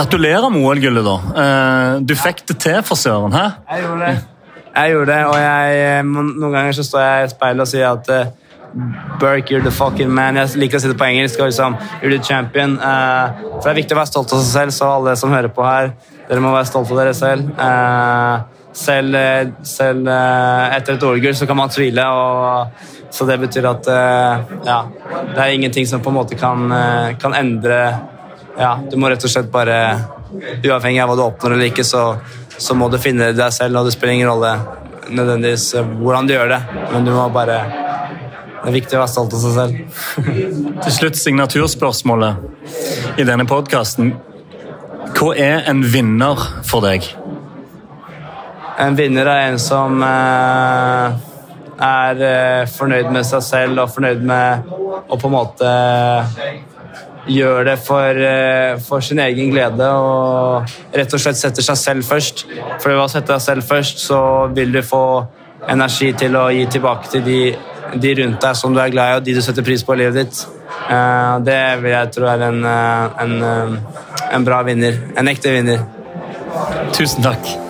Gratulerer med OL-gullet, da. Eh, du fikk det til for søren. hæ? Jeg gjorde det. Jeg gjorde det, og jeg, eh, noen ganger så står jeg i speilet og sier at uh, Burke, you're the fucking man. Jeg liker å si det på engelsk. og liksom, You're the champion. For Det er viktig å være stolt av seg selv, så alle som hører på her, dere må være stolte av dere selv. Selv, selv etter et OL-gull så kan man tvile, og, så det betyr at ja, det er ingenting som på en måte kan, kan endre ja, Du må rett og slett bare Uavhengig av hva du oppnår eller ikke, så, så må du finne deg selv, og det spiller ingen rolle nødvendigvis hvordan du gjør det, men du må bare det er viktig å være stolt av seg selv. Til slutt signaturspørsmålet i denne podkasten. Hva er en vinner for deg? En vinner er en som eh, er eh, fornøyd med seg selv og fornøyd med å på en måte gjøre det for, eh, for, sin egen glede og rett og slett setter seg selv først. For ved å sette deg selv først, så vil du få energi til å gi tilbake til de de rundt deg som du er glad i, og de du setter pris på i livet ditt. Eh, det vil jeg tro er en, eh, en, en bra vinner. En ekte vinner. Tusen takk.